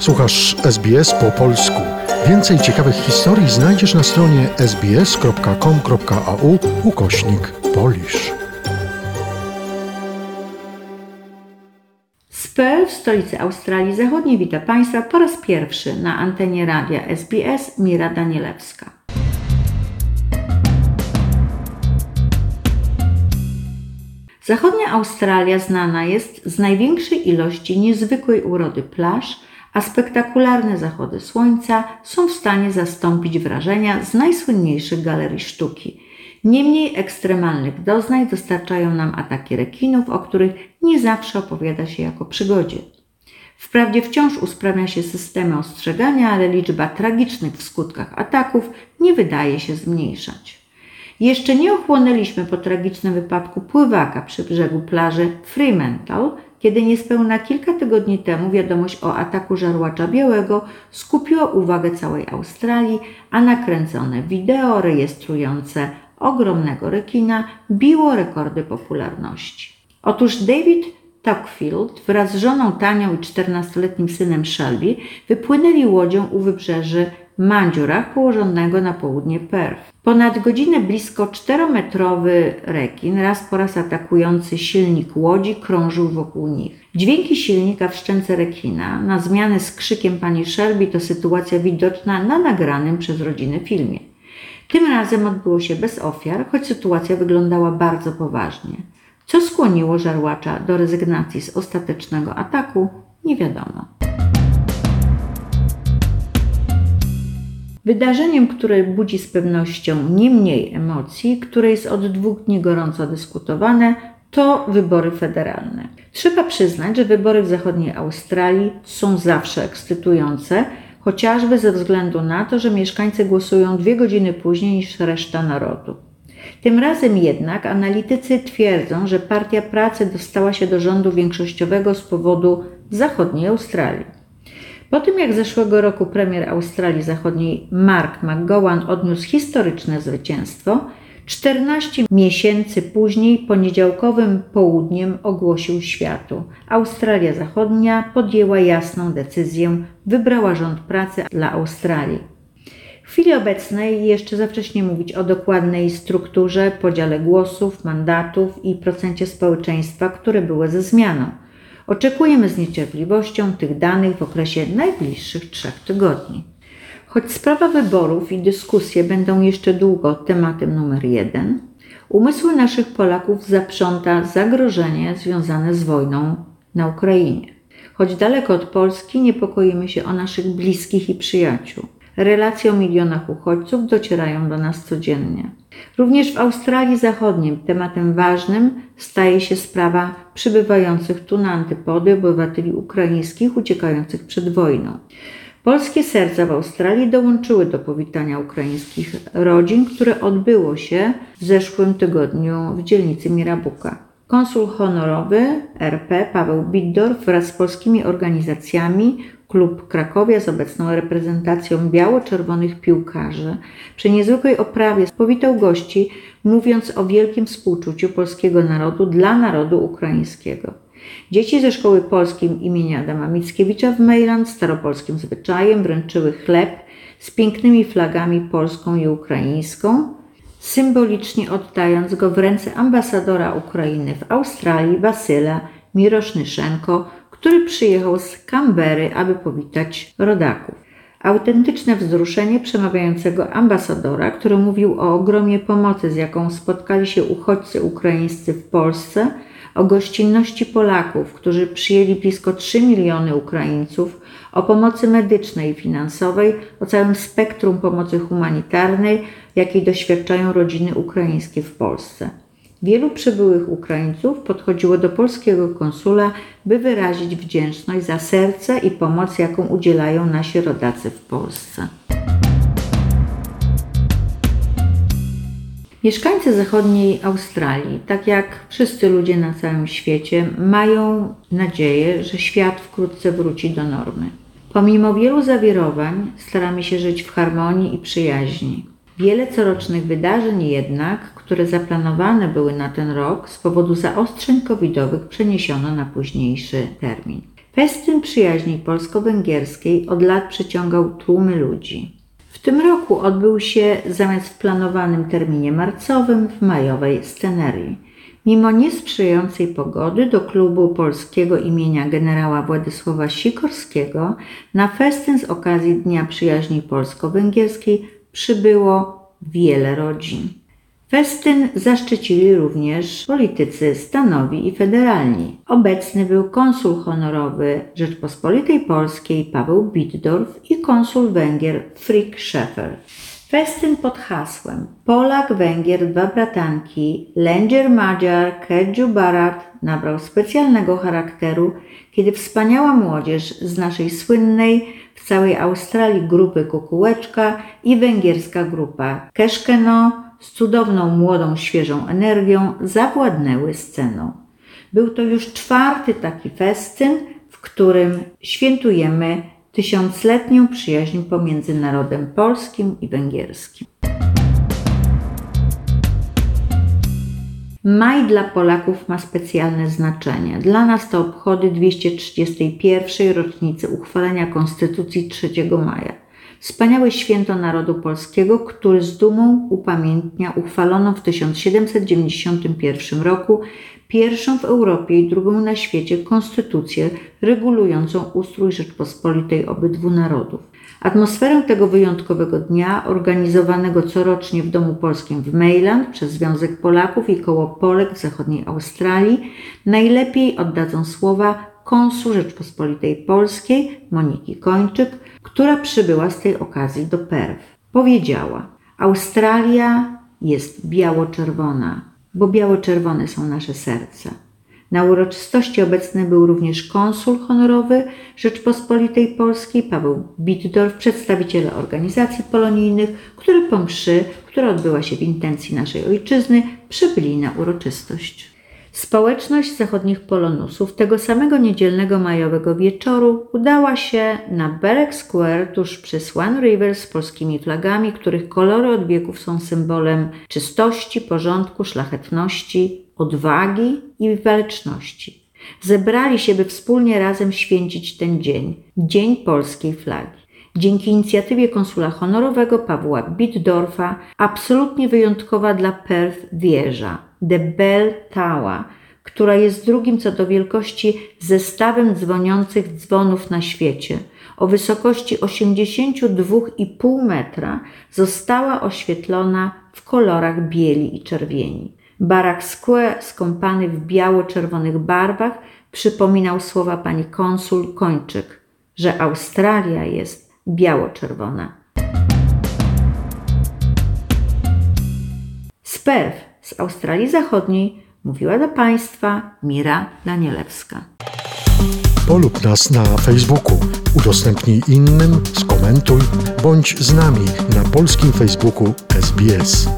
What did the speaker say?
Słuchasz SBS po polsku. Więcej ciekawych historii znajdziesz na stronie sbs.com.au ukośnik polisz. Z Perth, stolicy Australii Zachodniej, witam Państwa po raz pierwszy na antenie radia SBS Mira Danielewska. Zachodnia Australia znana jest z największej ilości niezwykłej urody plaż, a spektakularne zachody słońca są w stanie zastąpić wrażenia z najsłynniejszych galerii sztuki. Niemniej ekstremalnych doznań dostarczają nam ataki rekinów, o których nie zawsze opowiada się jako przygodzie. Wprawdzie wciąż usprawnia się systemy ostrzegania, ale liczba tragicznych w skutkach ataków nie wydaje się zmniejszać. Jeszcze nie ochłonęliśmy po tragicznym wypadku pływaka przy brzegu plaży Fremantle, kiedy niespełna kilka tygodni temu wiadomość o ataku żarłacza białego skupiła uwagę całej Australii, a nakręcone wideo rejestrujące ogromnego rekina biło rekordy popularności. Otóż David Tuckfield wraz z żoną Tanią i 14-letnim synem Shelby wypłynęli łodzią u wybrzeży Mandziurach położonego na południe Perth. Ponad godzinę blisko 4-metrowy rekin, raz po raz atakujący silnik łodzi, krążył wokół nich. Dźwięki silnika w szczęce rekina, na zmianę z krzykiem pani Shelby, to sytuacja widoczna na nagranym przez rodzinę filmie. Tym razem odbyło się bez ofiar, choć sytuacja wyglądała bardzo poważnie. Co skłoniło żarłacza do rezygnacji z ostatecznego ataku, nie wiadomo. Wydarzeniem, które budzi z pewnością nie mniej emocji, które jest od dwóch dni gorąco dyskutowane, to wybory federalne. Trzeba przyznać, że wybory w zachodniej Australii są zawsze ekscytujące, chociażby ze względu na to, że mieszkańcy głosują dwie godziny później niż reszta narodu. Tym razem jednak analitycy twierdzą, że Partia Pracy dostała się do rządu większościowego z powodu zachodniej Australii. Po tym jak zeszłego roku premier Australii Zachodniej Mark McGowan odniósł historyczne zwycięstwo, 14 miesięcy później poniedziałkowym południem ogłosił światu. Australia Zachodnia podjęła jasną decyzję, wybrała rząd pracy dla Australii. W chwili obecnej jeszcze za wcześnie mówić o dokładnej strukturze, podziale głosów, mandatów i procencie społeczeństwa, które były ze zmianą. Oczekujemy z niecierpliwością tych danych w okresie najbliższych trzech tygodni. Choć sprawa wyborów i dyskusje będą jeszcze długo tematem numer jeden, umysły naszych Polaków zaprząta zagrożenie związane z wojną na Ukrainie. Choć daleko od Polski, niepokoimy się o naszych bliskich i przyjaciół. Relacje o milionach uchodźców docierają do nas codziennie. Również w Australii Zachodniej tematem ważnym staje się sprawa przybywających tu na antypody obywateli ukraińskich uciekających przed wojną. Polskie serca w Australii dołączyły do powitania ukraińskich rodzin, które odbyło się w zeszłym tygodniu w dzielnicy Mirabuka. Konsul honorowy RP Paweł Biddorf wraz z polskimi organizacjami Klub Krakowia z obecną reprezentacją biało-czerwonych piłkarzy przy niezwykłej oprawie powitał gości, mówiąc o wielkim współczuciu polskiego narodu dla narodu ukraińskiego. Dzieci ze szkoły polskiej imienia Adama Mickiewicza w Mejland staropolskim zwyczajem wręczyły chleb z pięknymi flagami polską i ukraińską, symbolicznie oddając go w ręce ambasadora Ukrainy w Australii Wasyla Mirosznyszenko, który przyjechał z Canberry, aby powitać rodaków. Autentyczne wzruszenie przemawiającego ambasadora, który mówił o ogromie pomocy, z jaką spotkali się uchodźcy ukraińscy w Polsce, o gościnności Polaków, którzy przyjęli blisko 3 miliony Ukraińców, o pomocy medycznej i finansowej, o całym spektrum pomocy humanitarnej, jakiej doświadczają rodziny ukraińskie w Polsce. Wielu przybyłych Ukraińców podchodziło do polskiego konsula, by wyrazić wdzięczność za serce i pomoc, jaką udzielają nasi rodacy w Polsce. Mieszkańcy zachodniej Australii, tak jak wszyscy ludzie na całym świecie, mają nadzieję, że świat wkrótce wróci do normy. Pomimo wielu zawirowań, staramy się żyć w harmonii i przyjaźni. Wiele corocznych wydarzeń jednak, które zaplanowane były na ten rok, z powodu zaostrzeń covidowych przeniesiono na późniejszy termin. Festyn przyjaźni polsko-węgierskiej od lat przyciągał tłumy ludzi. W tym roku odbył się zamiast w planowanym terminie marcowym w majowej scenerii. Mimo niesprzyjającej pogody do klubu polskiego imienia generała Władysława Sikorskiego na festyn z okazji Dnia Przyjaźni Polsko-Węgierskiej przybyło wiele rodzin. Festyn zaszczycili również politycy stanowi i federalni. Obecny był konsul honorowy Rzeczpospolitej Polskiej Paweł Bittdorf i konsul Węgier Frick Schäfer. Festyn pod hasłem Polak, Węgier, dwa bratanki, Lędzier, Madziar, Kedżu, Barat nabrał specjalnego charakteru, kiedy wspaniała młodzież z naszej słynnej w całej Australii grupy Kukułeczka i węgierska grupa Keszkeno z cudowną młodą, świeżą energią zawładnęły sceną. Był to już czwarty taki festyn, w którym świętujemy tysiącletnią przyjaźń pomiędzy narodem polskim i węgierskim. Maj dla Polaków ma specjalne znaczenie. Dla nas to obchody 231. rocznicy uchwalenia Konstytucji 3 maja. Wspaniałe święto narodu polskiego, który z dumą upamiętnia uchwaloną w 1791 roku pierwszą w Europie i drugą na świecie konstytucję regulującą ustrój Rzeczpospolitej obydwu narodów. Atmosferę tego wyjątkowego dnia, organizowanego corocznie w Domu Polskim w Mejland przez Związek Polaków i Koło Polek w zachodniej Australii, najlepiej oddadzą słowa konsul Rzeczpospolitej Polskiej Moniki Kończyk, która przybyła z tej okazji do Perw. Powiedziała: Australia jest biało-czerwona, bo biało-czerwone są nasze serca. Na uroczystości obecny był również konsul honorowy Rzeczpospolitej Polskiej Paweł Bittdorf, przedstawiciele organizacji polonijnych, który po mszy, która odbyła się w intencji naszej ojczyzny, przybyli na uroczystość. Społeczność zachodnich Polonusów tego samego niedzielnego majowego wieczoru udała się na Berek Square tuż przy Swan River z polskimi flagami, których kolory od wieków są symbolem czystości, porządku, szlachetności, odwagi i waleczności. Zebrali się, by wspólnie razem święcić ten dzień, Dzień Polskiej Flagi. Dzięki inicjatywie konsula honorowego Pawła Bittdorfa, absolutnie wyjątkowa dla Perth wieża, The Bell Tower, która jest drugim co do wielkości zestawem dzwoniących dzwonów na świecie, o wysokości 82,5 metra, została oświetlona w kolorach bieli i czerwieni. Barak Square, skąpany w biało-czerwonych barwach, przypominał słowa pani konsul Kończyk, że Australia jest biało-czerwona. Z Perth, z Australii Zachodniej, mówiła do Państwa Mira Danielewska. Polub nas na Facebooku, udostępnij innym, skomentuj, bądź z nami na polskim Facebooku SBS.